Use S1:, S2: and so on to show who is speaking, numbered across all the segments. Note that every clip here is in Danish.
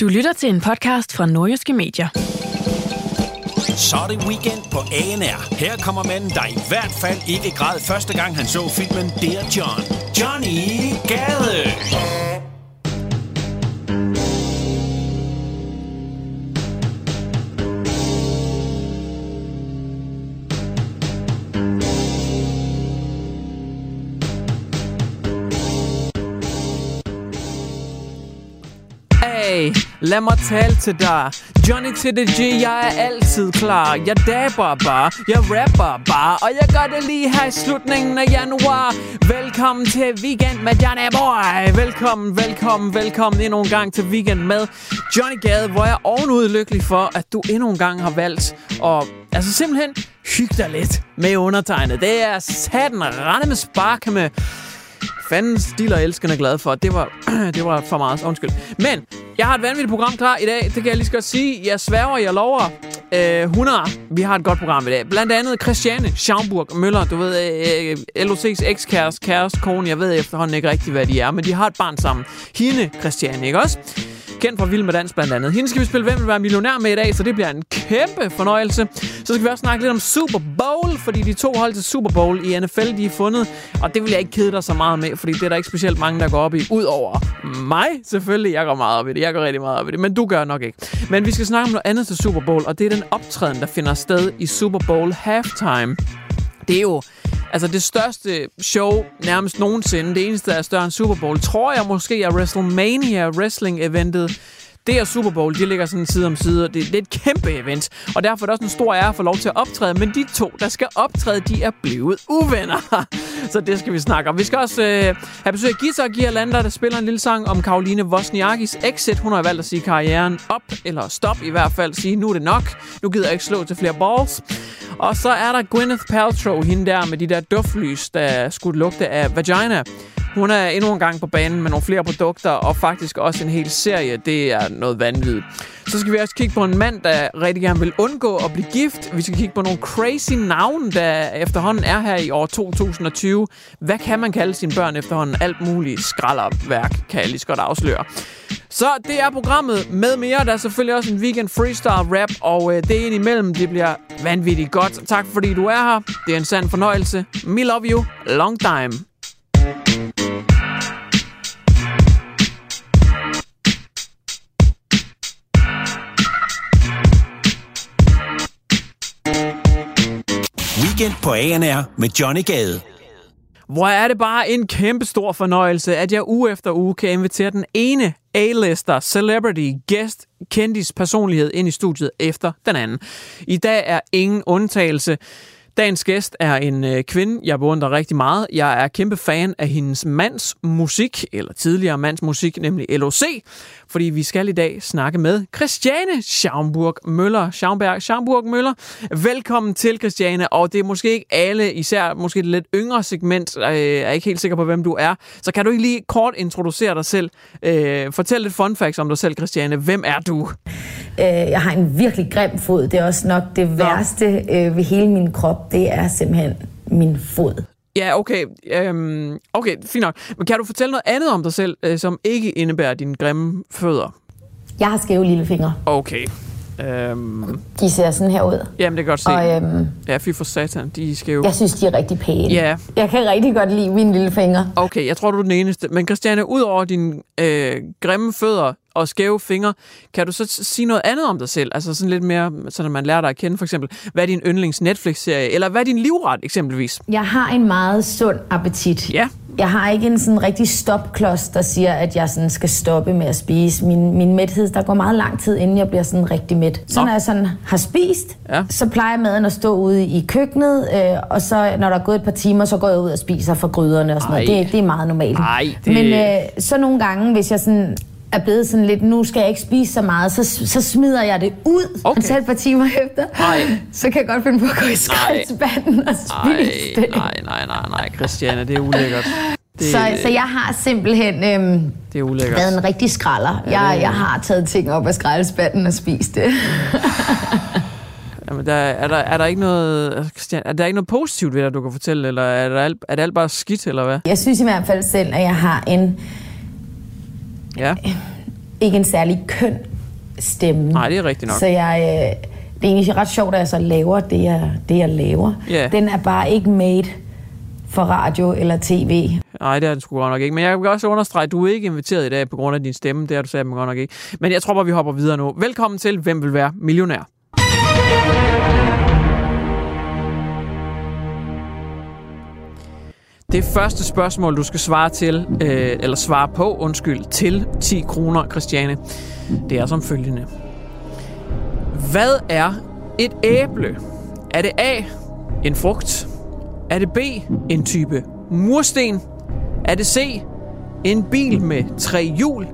S1: Du lytter til en podcast fra Nordjyske Medier.
S2: Så er det weekend på ANR. Her kommer manden, der i hvert fald ikke græd første gang, han så filmen Dear John. Johnny Gade.
S3: Hey, lad mig tale til dig. Johnny til det G, jeg er altid klar. Jeg dabber bare, jeg rapper bare Og jeg gør det lige her i slutningen af januar. Velkommen til Weekend med Johnny Boy Velkommen, velkommen, velkommen endnu en gang til Weekend med Johnny Gade Hvor jeg er ovenud lykkelig for, at du endnu en gang har valgt at altså simpelthen hygge dig lidt med undertegnet. Det er satan rende med spark med fanden stiller elskerne glad for. Det var, det var for meget. Undskyld. Men jeg har et vanvittigt program klar i dag. Det kan jeg lige så godt sige. Jeg sværger, jeg lover. Øh, 100. Vi har et godt program i dag. Blandt andet Christiane Schaumburg Møller. Du ved, øh, øh LOC's ekskæreste, kæreste, kone. Jeg ved efterhånden ikke rigtig, hvad de er. Men de har et barn sammen. Hende, Christiane, ikke også? Kendt fra Vild med Dans blandt andet. Hende skal vi spille Hvem vil være millionær med i dag, så det bliver en kæmpe fornøjelse. Så skal vi også snakke lidt om Super Bowl, fordi de to hold til Super Bowl i NFL, de er fundet. Og det vil jeg ikke kede dig så meget med, fordi det er der ikke specielt mange, der går op i. Udover mig, selvfølgelig. Jeg går meget op i det. Jeg går rigtig meget op i det, men du gør nok ikke. Men vi skal snakke om noget andet til Super Bowl, og det er den optræden, der finder sted i Super Bowl Halftime. Det er jo altså det største show nærmest nogensinde. Det eneste, der er større end Super Bowl, tror jeg måske er WrestleMania wrestling-eventet. Det og Super Bowl, de ligger sådan side om side, og det, det er et kæmpe event. Og derfor er det også en stor ære at få lov til at optræde. Men de to, der skal optræde, de er blevet uvenner. Så det skal vi snakke om. Vi skal også øh, have besøg af Gita Gialander, der spiller en lille sang om Karoline Wozniakis exit. Hun har valgt at sige karrieren op, eller stop i hvert fald. Sige, nu er det nok. Nu gider jeg ikke slå til flere balls. Og så er der Gwyneth Paltrow, hende der med de der duftlys, der skulle lugte af vagina. Hun er endnu en gang på banen med nogle flere produkter, og faktisk også en hel serie. Det er noget vanvittigt. Så skal vi også kigge på en mand, der rigtig gerne vil undgå at blive gift. Vi skal kigge på nogle crazy navne, der efterhånden er her i år 2020. Hvad kan man kalde sine børn efterhånden? Alt muligt skralderværk, kan jeg lige så godt afsløre. Så det er programmet med mere. Der er selvfølgelig også en weekend freestyle rap, og øh, det er imellem. Det bliver vanvittigt godt. Tak fordi du er her. Det er en sand fornøjelse. Me love you. Long time.
S2: Weekend på ANR med Johnny Gade.
S3: Hvor er det bare en kæmpe stor fornøjelse, at jeg uge efter uge kan invitere den ene A-lister, celebrity, guest, kendis personlighed ind i studiet efter den anden. I dag er ingen undtagelse. Dagens gæst er en øh, kvinde, jeg beundrer rigtig meget. Jeg er kæmpe fan af hendes mands musik, eller tidligere mands musik, nemlig LOC. Fordi vi skal i dag snakke med Christiane Schaumburg Møller. Schaumberg Schaumburg Møller. Velkommen til, Christiane. Og det er måske ikke alle, især måske det lidt yngre segment, øh, er ikke helt sikker på, hvem du er. Så kan du ikke lige kort introducere dig selv? Øh, fortæl lidt fun facts om dig selv, Christiane. Hvem er du?
S4: Øh, jeg har en virkelig grim fod. Det er også nok det værste øh, ved hele min krop. Det er simpelthen min fod.
S3: Ja, okay. Øhm, okay, fint nok. Men kan du fortælle noget andet om dig selv, øh, som ikke indebærer dine grimme fødder?
S4: Jeg har skæve lillefinger.
S3: Okay. Øhm,
S4: De ser sådan her ud.
S3: jamen, det kan godt se.
S4: Og øhm,
S3: Ja, fy for satan. De skal jo...
S4: jeg synes, de er rigtig pæne.
S3: Ja.
S4: Jeg kan rigtig godt lide mine lille fingre.
S3: Okay, jeg tror, du er den eneste. Men Christiane, ud over dine øh, grimme fødder og skæve fingre, kan du så sige noget andet om dig selv? Altså sådan lidt mere, så når man lærer dig at kende, for eksempel, hvad er din yndlings Netflix-serie? Eller hvad er din livret, eksempelvis?
S4: Jeg har en meget sund appetit.
S3: Ja.
S4: Jeg har ikke en sådan rigtig stopklods, der siger, at jeg sådan skal stoppe med at spise. Min, min mæthed, der går meget lang tid, inden jeg bliver sådan rigtig mæt. Så
S3: Nå.
S4: når jeg sådan har spist,
S3: Ja.
S4: så plejer maden at stå ude i køkkenet, øh, og så når der er gået et par timer, så går jeg ud og spiser fra gryderne og sådan noget.
S3: Ej.
S4: Det, det er meget normalt.
S3: Ej, det-
S4: Men øh, så nogle gange, hvis jeg sådan er blevet sådan lidt, nu skal jeg ikke spise så meget, så, så smider jeg det ud,
S3: Okay.
S4: og så et par timer efter.
S3: Ej.
S4: Så kan jeg godt finde på at gå i skraldespanden og
S3: Nej,
S4: spise det.
S3: nej, nej, nej, nej, Christiane, det er ulækkert. Det,
S4: Så, så jeg har simpelthen øhm,
S3: det er ulækkert.
S4: været en rigtig skralder. Jeg, jeg har taget ting op af skraldespanden og spist det.
S3: Jamen, der, er, der, er der ikke noget, Christian, er der ikke noget positivt ved dig, du kan fortælle, eller er, der alt, er det alt bare skidt, eller hvad?
S4: Jeg synes i hvert fald selv, at jeg har en
S3: Ja,
S4: ikke en særlig køn stemme.
S3: nej, det er rigtigt nok.
S4: Så jeg, øh, det er egentlig ret sjovt, at jeg så laver det, jeg, det, jeg laver.
S3: Ja.
S4: Den er bare ikke made for radio eller tv.
S3: Nej, det er den sgu godt nok ikke. Men jeg vil også understrege, at du er ikke inviteret i dag på grund af din stemme. Det har du sagt godt nok ikke. Men jeg tror bare, vi hopper videre nu. Velkommen til Hvem vil være millionær? Det første spørgsmål, du skal svare til, øh, eller svare på, undskyld, til 10 kroner, Christiane, det er som følgende. Hvad er et æble? Er det A, en frugt? Er det B, en type mursten? Er det C, en bil med tre hjul?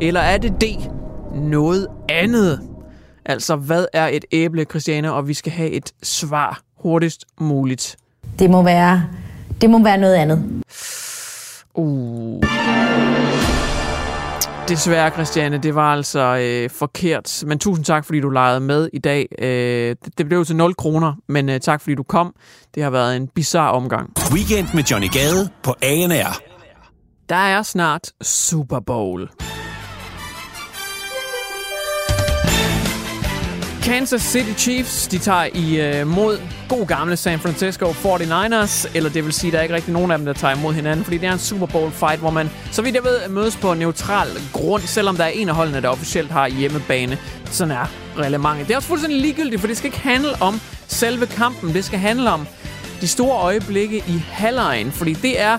S3: Eller er det D, noget andet? Altså, hvad er et æble, Christiane? Og vi skal have et svar hurtigst muligt.
S4: Det må være, det må være noget andet.
S3: Uh. Desværre, Christiane, det var altså øh, forkert. Men tusind tak, fordi du legede med i dag. Øh, det, det blev til 0 kroner, men øh, tak, fordi du kom. Det har været en bizarre omgang.
S2: Weekend med Johnny Gade på ANR.
S3: Der er snart Super Bowl. Kansas City Chiefs, de tager i øh, mod god gamle San Francisco 49ers, eller det vil sige, der er ikke rigtig nogen af dem, der tager imod hinanden, fordi det er en Super Bowl fight, hvor man, så vidt jeg ved, mødes på neutral grund, selvom der er en af holdene, der officielt har hjemmebane. Sådan er reglementet. Det er også fuldstændig ligegyldigt, for det skal ikke handle om selve kampen, det skal handle om de store øjeblikke i halvlejen, fordi det er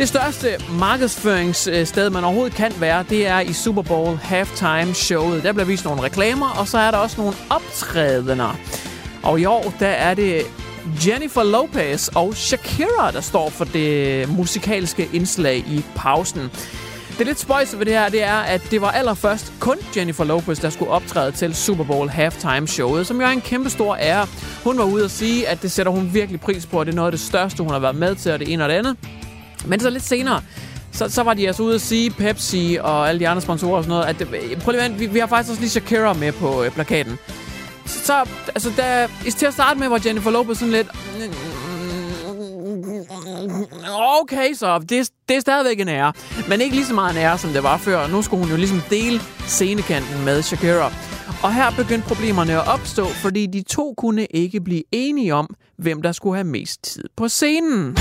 S3: det største markedsføringssted, man overhovedet kan være, det er i Super Bowl halftime showet. Der bliver vist nogle reklamer, og så er der også nogle optrædener. Og i år, der er det Jennifer Lopez og Shakira, der står for det musikalske indslag i pausen. Det lidt spøjse ved det her, det er, at det var allerførst kun Jennifer Lopez, der skulle optræde til Super Bowl halftime showet, som jo er en kæmpe stor ære. Hun var ude at sige, at det sætter hun virkelig pris på, og det er noget af det største, hun har været med til, og det ene og det andet. Men så lidt senere, så, så var de altså ude at sige, Pepsi og alle de andre sponsorer og sådan noget, at prøv lige at vi, vi har faktisk også lige Shakira med på øh, plakaten. Så, altså, der, til at starte med, var Jennifer Lopez sådan lidt... Okay, så det, det er stadigvæk en ære. Men ikke lige så meget en ære, som det var før. Nu skulle hun jo ligesom dele scenekanten med Shakira. Og her begyndte problemerne at opstå, fordi de to kunne ikke blive enige om, hvem der skulle have mest tid på scenen.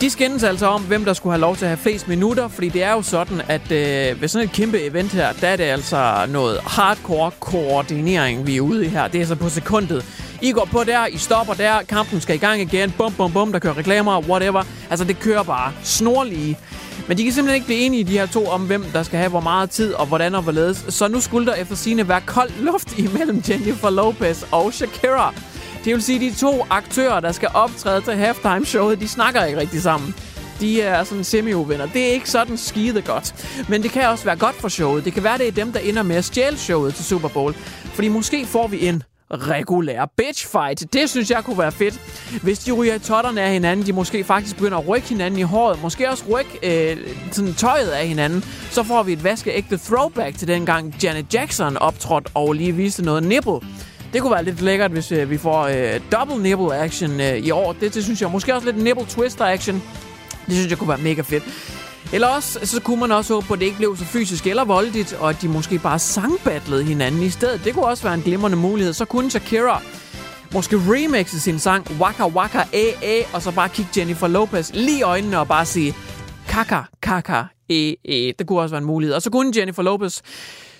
S3: De skændes altså om, hvem der skulle have lov til at have flest minutter, fordi det er jo sådan, at øh, ved sådan et kæmpe event her, der er det altså noget hardcore koordinering, vi er ude i her. Det er så på sekundet. I går på der, I stopper der, kampen skal i gang igen, bum bum bum, der kører reklamer, whatever. Altså det kører bare snorlige. Men de kan simpelthen ikke blive enige, de her to, om hvem der skal have hvor meget tid og hvordan og hvorledes. Så nu skulle der efter sine være kold luft imellem Jennifer Lopez og Shakira. Det vil sige, at de to aktører, der skal optræde til halftime-showet, de snakker ikke rigtig sammen. De er sådan semi-uvenner. Det er ikke sådan skide godt. Men det kan også være godt for showet. Det kan være, det er dem, der ender med at stjæle showet til Super Bowl. Fordi måske får vi en regulær bitch fight. Det synes jeg kunne være fedt. Hvis de ryger i totterne af hinanden, de måske faktisk begynder at rykke hinanden i håret, måske også rykke øh, sådan tøjet af hinanden, så får vi et vaskeægte throwback til dengang Janet Jackson optrådte og lige viste noget nipple. Det kunne være lidt lækkert, hvis øh, vi får øh, double nipple action øh, i år. Det, det synes jeg. Måske også lidt nipple twister action. Det synes jeg kunne være mega fedt. Eller også, så kunne man også håbe på, at det ikke blev så fysisk eller voldeligt, og at de måske bare sangbattlede hinanden i stedet. Det kunne også være en glimrende mulighed. Så kunne Shakira måske remixe sin sang Waka Waka A A, og så bare kigge Jennifer Lopez lige i øjnene og bare sige Kaka Kaka A A. Det kunne også være en mulighed. Og så kunne Jennifer Lopez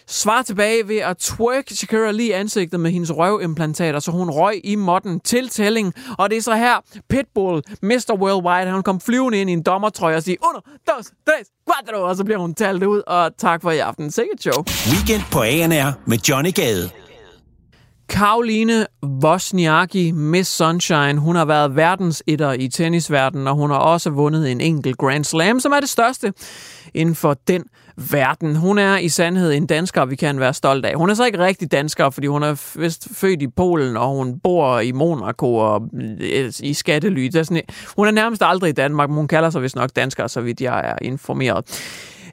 S3: svare tilbage ved at twerk Shakira lige ansigtet med hendes røvimplantater, så hun røg i modden til tælling. Og det er så her, Pitbull, Mr. Worldwide, han kom flyvende ind i en dommertrøje og siger, uno, dos, tres, cuatro, og så bliver hun talt ud, og tak for i aften. Sikkert show.
S2: Weekend på ANR med Johnny Gade.
S3: Karoline Wozniacki, Miss Sunshine, hun har været verdens etter i tennisverdenen, og hun har også vundet en enkelt Grand Slam, som er det største inden for den verden. Hun er i sandhed en dansker, vi kan være stolt af. Hun er så ikke rigtig dansker, fordi hun er vist født i Polen, og hun bor i Monaco og øh, i skattely. Det er sådan, hun er nærmest aldrig i Danmark, men hun kalder sig vist nok dansker, så vidt jeg er informeret.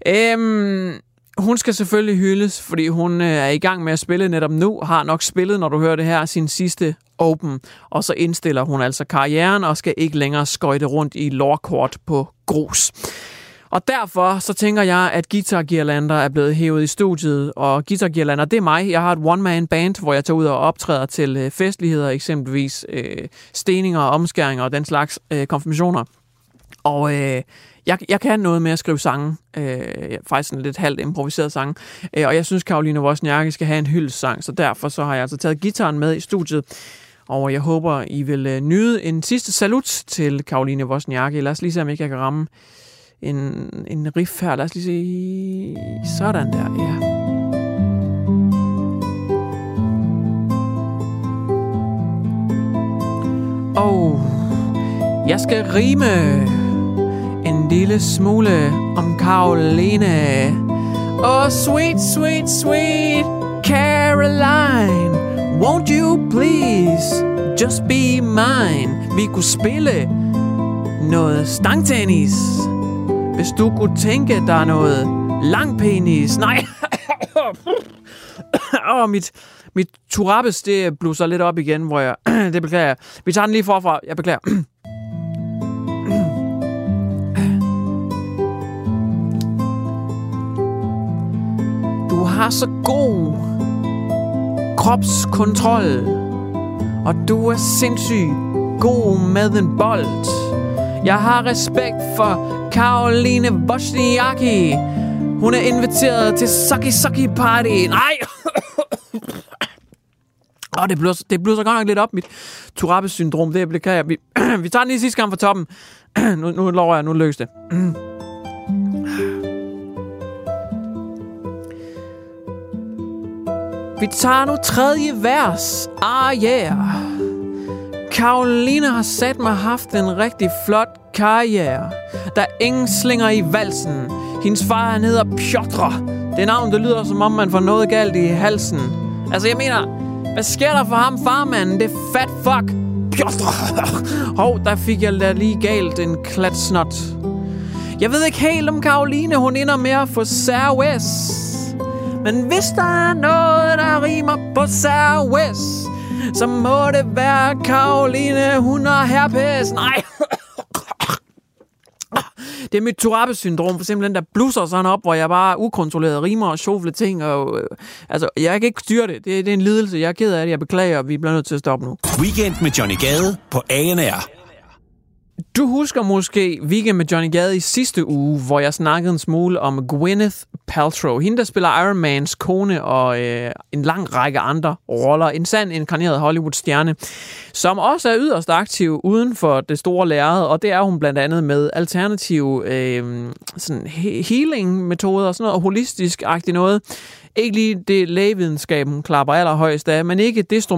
S3: Øhm, hun skal selvfølgelig hyldes, fordi hun øh, er i gang med at spille netop nu, har nok spillet, når du hører det her, sin sidste Open, og så indstiller hun altså karrieren og skal ikke længere skøjte rundt i lårkort på grus. Og derfor så tænker jeg, at Guitar Girlander er blevet hævet i studiet, og Guitar Girlander, det er mig. Jeg har et one-man band, hvor jeg tager ud og optræder til øh, festligheder, eksempelvis øh, steninger, omskæringer og den slags øh, konfirmationer. Og øh, jeg, jeg kan noget med at skrive sange, øh, faktisk en lidt halvt improviseret sang, øh, og jeg synes, Karoline Wozniacki skal have en hyldesang, så derfor så har jeg altså taget gitaren med i studiet, og jeg håber, I vil øh, nyde en sidste salut til Karoline Wozniacki. Lad os lige se, om ikke jeg kan ramme en, en riff her. Lad os lige sige Sådan der, ja. Og jeg skal rime en lille smule om Karoline. Oh, sweet, sweet, sweet Caroline, won't you please just be mine? Vi kunne spille noget stangtennis. Hvis du kunne tænke dig noget langpenis... Nej. Åh, oh, mit, mit turabes, det blusser lidt op igen, hvor jeg... det beklager jeg. Vi tager den lige forfra. Jeg beklager. Du har så god kropskontrol, og du er sindssyg god med en bold. Jeg har respekt for Karoline Wozniacki. Hun er inviteret til Sucky Sucky Party. Nej! Åh, oh, det bliver, det bliver så godt nok lidt op, mit Turabes-syndrom. Det beklager Vi, vi tager den lige sidste gang fra toppen. nu, nu lover jeg, nu lykkes det. Vi tager nu tredje vers. Ah, yeah. Karoline har sat mig haft en rigtig flot karriere. Der er ingen slinger i valsen. Hendes far, han hedder Piotr. Det navn, det lyder som om, man får noget galt i halsen. Altså, jeg mener, hvad sker der for ham, farmanden? Det er fat fuck. Piotr. Hov, der fik jeg da lige galt en klatsnot. Jeg ved ikke helt, om Karoline, hun ender med at få Sarah Men hvis der er noget, der rimer på særwes, så må det være Karoline, hun har herpes. Nej. Det er mit Tourette-syndrom, for simpelthen der blusser sådan op, hvor jeg bare ukontrolleret rimer og sjovle ting. Og, øh, altså, jeg kan ikke styre det. det. Det er en lidelse. Jeg er ked af det. Jeg beklager, og vi bliver nødt til at stoppe nu.
S2: Weekend med Johnny Gade på ANR.
S3: Du husker måske Weekend med Johnny Gade i sidste uge, hvor jeg snakkede en smule om Gwyneth Paltrow. Hende, der spiller Iron Mans kone og øh, en lang række andre roller. En sand inkarneret Hollywood-stjerne, som også er yderst aktiv uden for det store lærred. Og det er hun blandt andet med alternative øh, sådan healing-metoder og sådan noget holistisk-agtigt noget. Ikke lige det lægevidenskaben klapper allerhøjst af, men ikke desto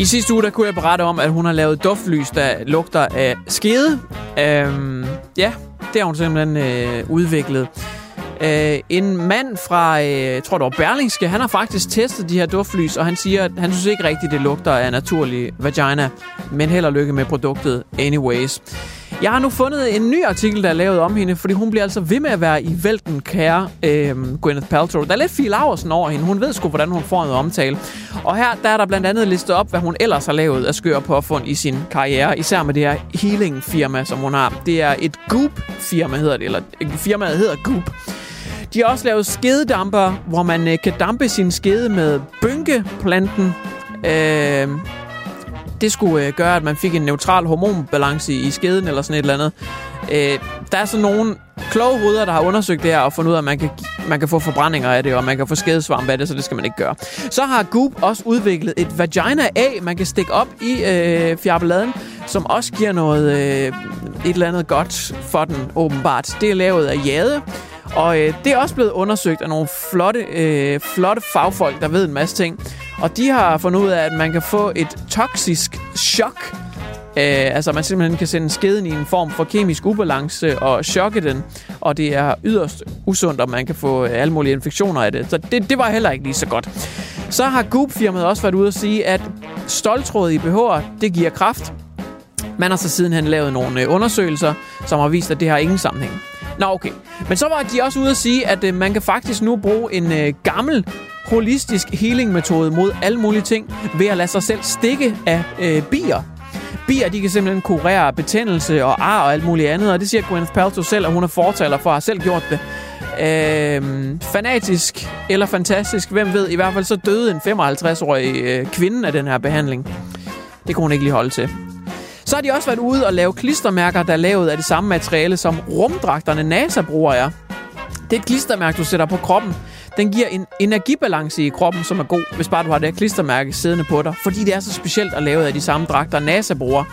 S3: I sidste uge der kunne jeg berette om, at hun har lavet duftlys, der lugter af skede. Øhm, ja, det har hun simpelthen øh, udviklet. Øh, en mand fra, øh, tror det var Berlingske, han har faktisk testet de her duftlys, og han siger, at han synes ikke rigtigt, det lugter af naturlig vagina, men held og lykke med produktet anyways. Jeg har nu fundet en ny artikel, der er lavet om hende, fordi hun bliver altså ved med at være i vælten, kære øh, Gwyneth Paltrow. Der er lidt Fie Laversen over hende. Hun ved sgu, hvordan hun får noget omtale. Og her der er der blandt andet listet op, hvad hun ellers har lavet af skøre påfund i sin karriere. Især med det her healing-firma, som hun har. Det er et Goop-firma, hedder det. Eller øh, firmaet hedder Goop. De har også lavet skededamper, hvor man øh, kan dampe sin skede med bynkeplanten. Øh, det skulle øh, gøre, at man fik en neutral hormonbalance i, i skeden eller sådan et eller andet. Øh, der er så nogle kloge hoveder, der har undersøgt det her og fundet ud af, at man kan, man kan få forbrændinger af det, og man kan få skedesvarm af det, så det skal man ikke gøre. Så har Goop også udviklet et vagina A, man kan stikke op i øh, fjerbeladen, som også giver noget, øh, et eller andet godt for den, åbenbart. Det er lavet af jade, og øh, det er også blevet undersøgt af nogle flotte, øh, flotte fagfolk, der ved en masse ting. Og de har fundet ud af, at man kan få et toksisk chok. Øh, altså man simpelthen kan sende skeden i en form for kemisk ubalance og chokke den. Og det er yderst usundt, og man kan få øh, alle mulige infektioner af det. Så det, det var heller ikke lige så godt. Så har Goop-firmaet også været ude at sige, at stoltråd i BH'er, det giver kraft. Man har så sidenhen lavet nogle øh, undersøgelser, som har vist, at det har ingen sammenhæng. Nå, okay. Men så var de også ude at sige, at øh, man kan faktisk nu bruge en øh, gammel holistisk healing-metode mod alle mulige ting ved at lade sig selv stikke af øh, bier. Bier, de kan simpelthen kurere betændelse og ar og alt muligt andet, og det siger Gwyneth Paltrow selv, at hun er fortaler for at have selv gjort det. Øh, fanatisk eller fantastisk, hvem ved. I hvert fald så døde en 55-årig øh, kvinde af den her behandling. Det kunne hun ikke lige holde til. Så har de også været ude og lave klistermærker, der er lavet af det samme materiale, som rumdragterne NASA bruger er. Det er et klistermærke, du sætter på kroppen. Den giver en energibalance i kroppen, som er god, hvis bare du har det her klistermærke siddende på dig. Fordi det er så specielt at lave af de samme dragter, NASA bruger.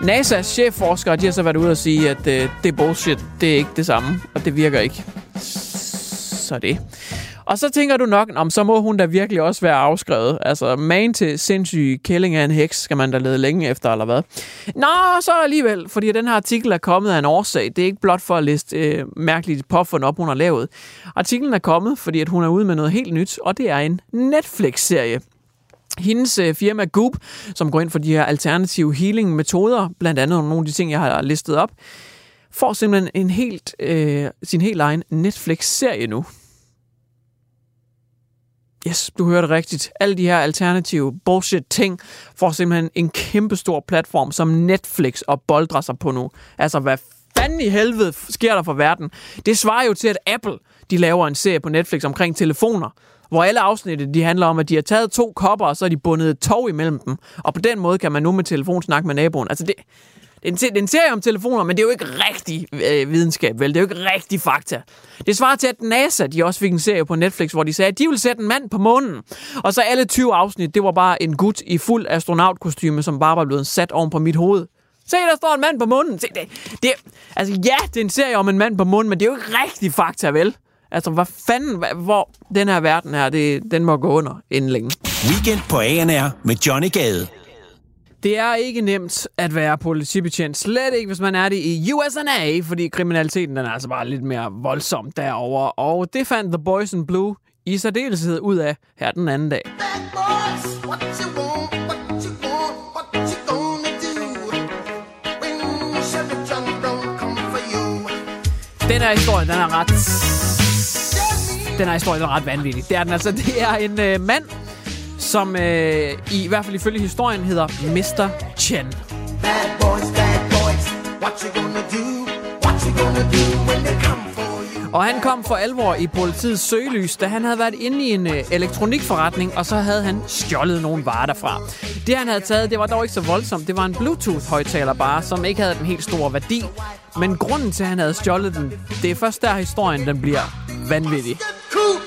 S3: NASA's chefforskere de har så været ude og sige, at øh, det er bullshit. Det er ikke det samme, og det virker ikke. Så det. Og så tænker du nok, om så må hun da virkelig også være afskrevet. Altså, man til sindssyg kælling af en heks, skal man da lede længe efter, eller hvad? Nå, så alligevel, fordi den her artikel er kommet af en årsag. Det er ikke blot for at liste øh, mærkeligt påfund op, hun har lavet. Artiklen er kommet, fordi at hun er ude med noget helt nyt, og det er en Netflix-serie. Hendes øh, firma Goop, som går ind for de her alternative healing-metoder, blandt andet nogle af de ting, jeg har listet op, får simpelthen en helt, øh, sin helt egen Netflix-serie nu. Yes, du hørte rigtigt. Alle de her alternative bullshit-ting får simpelthen en kæmpe stor platform, som Netflix og boldrer sig på nu. Altså, hvad fanden i helvede sker der for verden? Det svarer jo til, at Apple de laver en serie på Netflix omkring telefoner, hvor alle afsnittet de handler om, at de har taget to kopper, og så har de bundet et tog imellem dem. Og på den måde kan man nu med telefon snakke med naboen. Altså, det, det er, en, serie om telefoner, men det er jo ikke rigtig øh, videnskab, vel? Det er jo ikke rigtig fakta. Det svarer til, at NASA de også fik en serie på Netflix, hvor de sagde, at de ville sætte en mand på månen. Og så alle 20 afsnit, det var bare en gut i fuld astronautkostyme, som bare var blevet sat oven på mit hoved. Se, der står en mand på månen. Se, det, det, altså, ja, det er en serie om en mand på månen, men det er jo ikke rigtig fakta, vel? Altså, hvad fanden, hvor den her verden her, det, den må gå under inden længe.
S2: Weekend på ANR med Johnny Gade.
S3: Det er ikke nemt at være politibetjent. Slet ikke, hvis man er det i USA, fordi kriminaliteten den er altså bare lidt mere voldsom derover. Og det fandt The Boys in Blue i særdeleshed ud af her den anden dag. Den her historie, den er ret... Den her historie, den er ret vanvittig. Det er den altså. Det er en øh, mand, som øh, i, i hvert fald ifølge historien hedder Mr. Chen. Bad boys, bad boys, what you gonna do? What you gonna do when they come og han kom for alvor i politiets søgelys, da han havde været inde i en øh, elektronikforretning, og så havde han stjålet nogle varer derfra. Det han havde taget, det var dog ikke så voldsomt. Det var en Bluetooth-højtaler bare, som ikke havde den helt store værdi. Men grunden til, at han havde stjålet den, det er først der historien den bliver vanvittig. Cool,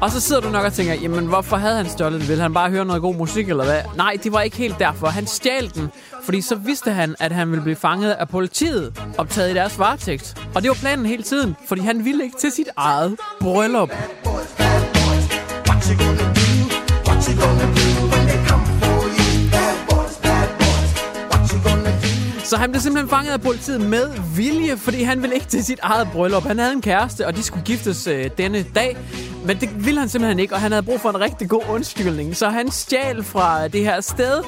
S3: Og så sidder du nok og tænker, jamen hvorfor havde han stjålet den? Vil han bare høre noget god musik, eller hvad? Nej, det var ikke helt derfor. Han stjal den, fordi så vidste han, at han ville blive fanget af politiet, optaget i deres varetægt. Og det var planen hele tiden, fordi han ville ikke til sit eget bryllup. Så han blev simpelthen fanget af politiet med vilje, fordi han ville ikke til sit eget bryllup. Han havde en kæreste, og de skulle giftes øh, denne dag. Men det ville han simpelthen ikke, og han havde brug for en rigtig god undskyldning. Så han stjal fra det her sted,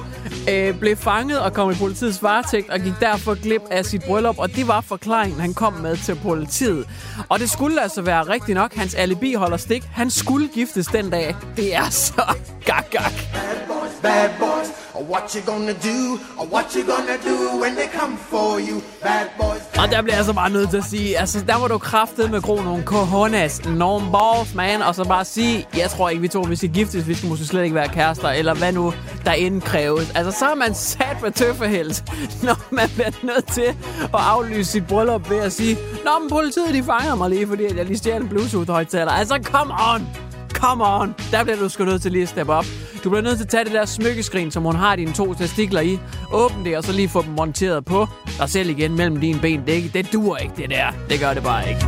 S3: øh, blev fanget og kom i politiets varetægt, og gik derfor glip af sit bryllup. Og det var forklaringen, han kom med til politiet. Og det skulle altså være rigtigt nok. Hans alibi holder stik. Han skulle giftes den dag. Det er så gak, gak.
S5: Bad boys, bad boys. What you gonna do? Or what you gonna do when they come for you? Bad boys.
S3: Og der bliver jeg så bare nødt til at sige, altså der var du kraftet med gro nogle cojones, nogle balls, man, og så bare sige, jeg tror ikke, vi to vi skal giftes, vi skal måske slet ikke være kærester, eller hvad nu der indkræves. Altså så er man sat med tøffehelt, når man bliver nødt til at aflyse sit bryllup ved at sige, Nå, men politiet de fanger mig lige, fordi jeg lige stjal en Bluetooth-højtaler. Altså, come on! Come on! Der bliver du sgu nødt til lige at steppe op. Du bliver nødt til at tage det der smykkeskrin, som hun har dine to testikler i. Åbn det, og så lige få dem monteret på dig selv igen mellem dine ben. Det, ikke, det dur ikke, det der. Det gør det bare ikke.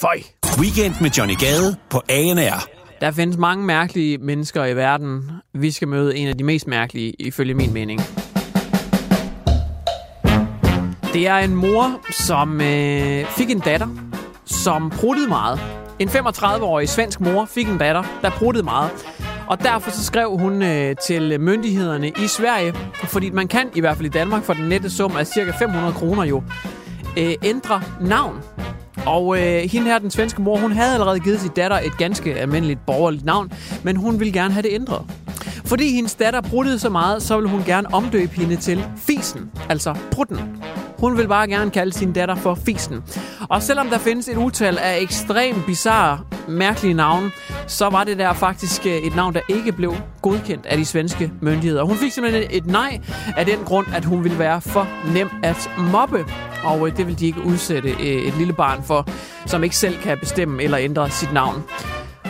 S3: Føj.
S2: Weekend med Johnny Gade på ANR.
S3: Der findes mange mærkelige mennesker i verden. Vi skal møde en af de mest mærkelige, ifølge min mening. Det er en mor, som øh, fik en datter, som pruttede meget. En 35-årig svensk mor fik en datter, der pruttede meget. Og derfor så skrev hun øh, til myndighederne i Sverige, fordi man kan, i hvert fald i Danmark, for den nette sum af cirka 500 kroner jo, øh, ændre navn. Og øh, hende her, den svenske mor, hun havde allerede givet sin datter et ganske almindeligt borgerligt navn, men hun ville gerne have det ændret. Fordi hendes datter bruttede så meget, så ville hun gerne omdøbe hende til Fisen, altså Prutten. Hun vil bare gerne kalde sin datter for Fisen. Og selvom der findes et utal af ekstremt bizarre, mærkelige navne, så var det der faktisk øh, et navn, der ikke blev godkendt af de svenske myndigheder. Hun fik simpelthen et nej af den grund, at hun ville være for nem at mobbe. Og øh, det vil de ikke udsætte øh, et lille barn for, som ikke selv kan bestemme eller ændre sit navn.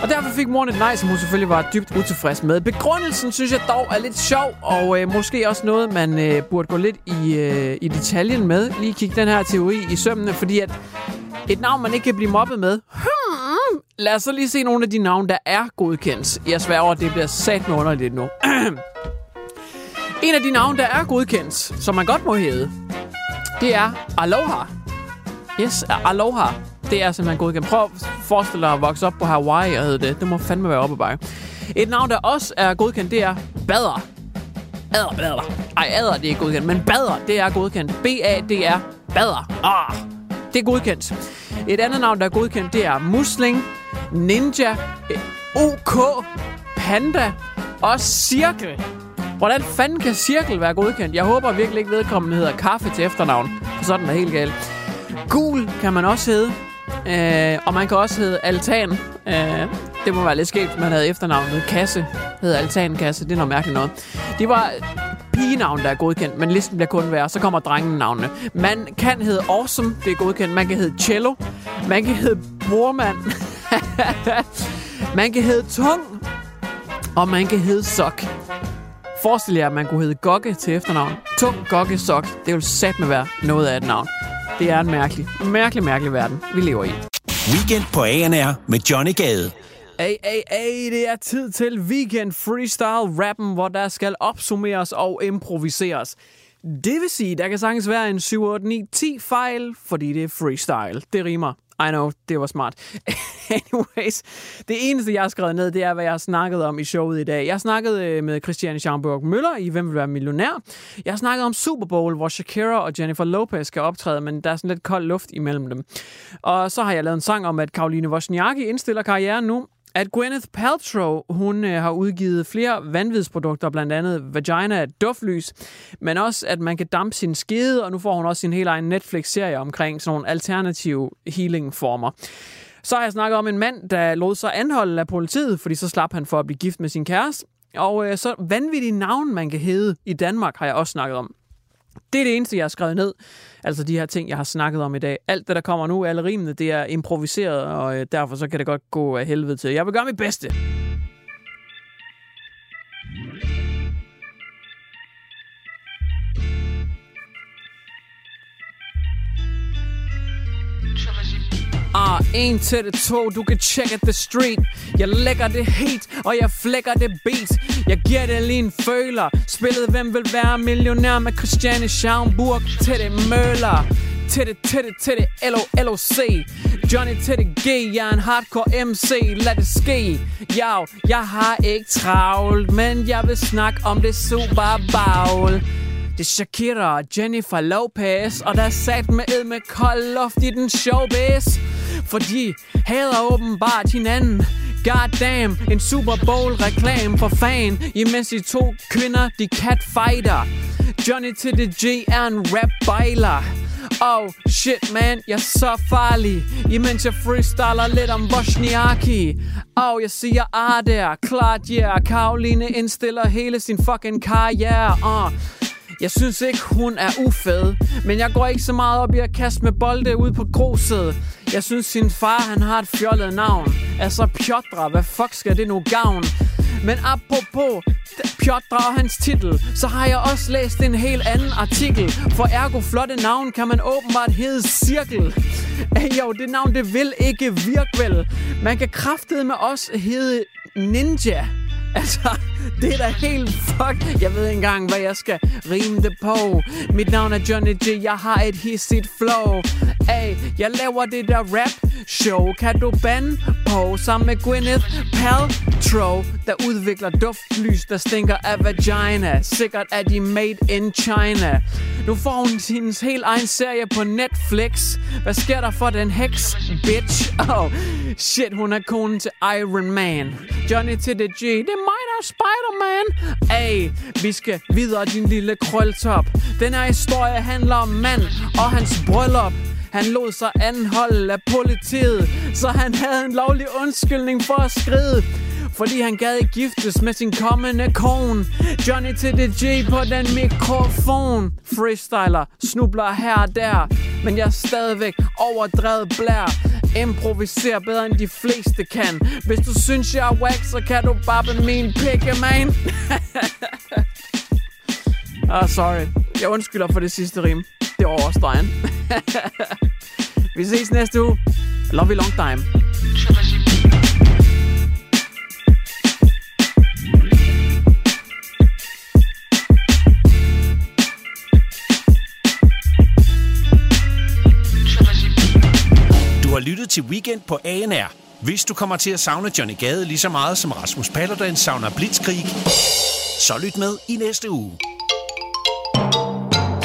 S3: Og derfor fik moren et nej, som hun selvfølgelig var dybt utilfreds med. Begrundelsen synes jeg dog er lidt sjov, og øh, måske også noget, man øh, burde gå lidt i, øh, i detaljen med. Lige kigge den her teori i sømmene, fordi at et navn, man ikke kan blive mobbet med. Hmm, lad os så lige se nogle af de navne, der er godkendt. Jeg sværger det bliver sat med underligt nu. en af de navne, der er godkendt, som man godt må hedde, det er Aloha. Yes, Aloha. Det er simpelthen godkendt. Prøv at forestille dig at vokse op på Hawaii og hedde det. Det må fandme være oppe bare. Et navn, der også er godkendt, det er Bader. Adder, bader. Ej, adder, det er ikke godkendt, men bader, det er godkendt. B-A-D-R. Bader. Ah, det er godkendt. Et andet navn, der er godkendt, det er Musling, Ninja, OK, Panda og Cirkel. Hvordan fanden kan Cirkel være godkendt? Jeg håber virkelig ikke vedkommende hedder Kaffe til efternavn. Sådan er helt galt. Gul kan man også hedde. Øh, og man kan også hedde Altan. Øh, det må være lidt skægt, man havde efternavnet Kasse. Hedder Altankasse. Det er noget mærkeligt noget. Det var pigenavn, der er godkendt, men listen bliver kun værre. Så kommer drengenavnene. Man kan hedde Awesome. Det er godkendt. Man kan hedde Cello. Man kan hedde Bormand. man kan hedde Tung. Og man kan hedde Sok. Forestil jer, at man kunne hedde Gokke til efternavn. Tung Gokke Sok. Det vil satme være noget af et navn. Det er en mærkelig, mærkelig, mærkelig verden, vi lever i.
S2: Weekend på ANR med Johnny Gade.
S3: Hey, hey, hey, det er tid til weekend freestyle rappen, hvor der skal opsummeres og improviseres. Det vil sige, der kan sagtens være en 7, 8, 9, 10 fejl, fordi det er freestyle. Det rimer. I know, det var smart. Anyways, det eneste, jeg har skrevet ned, det er, hvad jeg har snakket om i showet i dag. Jeg har snakket øh, med Christiane Schaumburg Møller i Hvem vil være millionær? Jeg har snakket om Super Bowl, hvor Shakira og Jennifer Lopez skal optræde, men der er sådan lidt kold luft imellem dem. Og så har jeg lavet en sang om, at Karoline Wozniacki indstiller karrieren nu, at Gwyneth Paltrow, hun øh, har udgivet flere vanvidsprodukter, blandt andet vagina duftlys, men også, at man kan dampe sin skede, og nu får hun også sin helt egen Netflix-serie omkring sådan nogle alternative healing-former. Så har jeg snakket om en mand, der lod sig anholde af politiet, fordi så slap han for at blive gift med sin kæreste. Og øh, så vanvittige navn, man kan hedde i Danmark, har jeg også snakket om. Det er det eneste, jeg har skrevet ned. Altså de her ting, jeg har snakket om i dag. Alt det, der kommer nu, alle rimene, det er improviseret, og øh, derfor så kan det godt gå af helvede til. Jeg vil gøre mit bedste. Ah, en til det to, du kan tjekke the street. Jeg lægger det helt, og jeg flækker det beat. Jeg giver det lige en føler. Spillet Hvem vil være millionær med Christiane Schaumburg? Til det møller. Til det, til det, til det, L-O-L-O-C Johnny til det G, jeg er en hardcore MC Lad det ske, yo, jeg har ikke travlt Men jeg vil snakke om det super bowl det er Shakira og Jennifer Lopez Og der er sat med ed med kold luft i den showbiz. For de hader åbenbart hinanden. God damn, en Super Bowl reklame for fan Imens de to kvinder, de catfighter. Johnny til the G er en rap bejler. Oh shit man, jeg er så farlig. Imens jeg freestyler lidt om Bosniaki Oh, jeg siger ah der, klart yeah. Karoline indstiller hele sin fucking karriere. Uh. Jeg synes ikke, hun er ufed, men jeg går ikke så meget op i at kaste med bolde ud på gruset. Jeg synes, sin far han har et fjollet navn. Altså Piotra, hvad fuck skal det nu gavn? Men apropos Piotra og hans titel, så har jeg også læst en helt anden artikel. For ergo flotte navn kan man åbenbart hedde Cirkel. Ej, jo, det navn det vil ikke virke vel. Man kan kraftede med os hedde Ninja. Altså, det er da helt fuck. Jeg ved ikke engang, hvad jeg skal rime det på. Mit navn er Johnny G. Jeg har et hissigt flow. Ay, jeg laver det der rap show. Kan du bande Poe sammen med Gwyneth Paltrow, der udvikler duftlys, der stinker af vagina. Sikkert er de made in China. Nu får hun sin helt egen serie på Netflix. Hvad sker der for den heks, bitch? Oh, shit, hun er konen til Iron Man. Johnny til det G. Det er mig, der er Spider-Man. Ay, vi skal videre, din lille krøltop. Den her historie handler om mand og hans bryllup. Han lod sig anholde af politiet, så han havde en lovlig undskyldning for at skride. Fordi han gad ikke giftes med sin kommende kone. Johnny til det G på den mikrofon. Freestyler, snubler her og der. Men jeg er stadigvæk overdrevet blær. Improviserer bedre end de fleste kan. Hvis du synes jeg er wack, så kan du bare min pikke, man. Ah, sorry. Jeg undskylder for det sidste rim over stregen. Vi ses næste uge Love you long time
S2: Du har lyttet til Weekend på ANR. Hvis du kommer til at savne Johnny Gade lige så meget som Rasmus Paludan savner Blitzkrig, så lyt med i næste uge.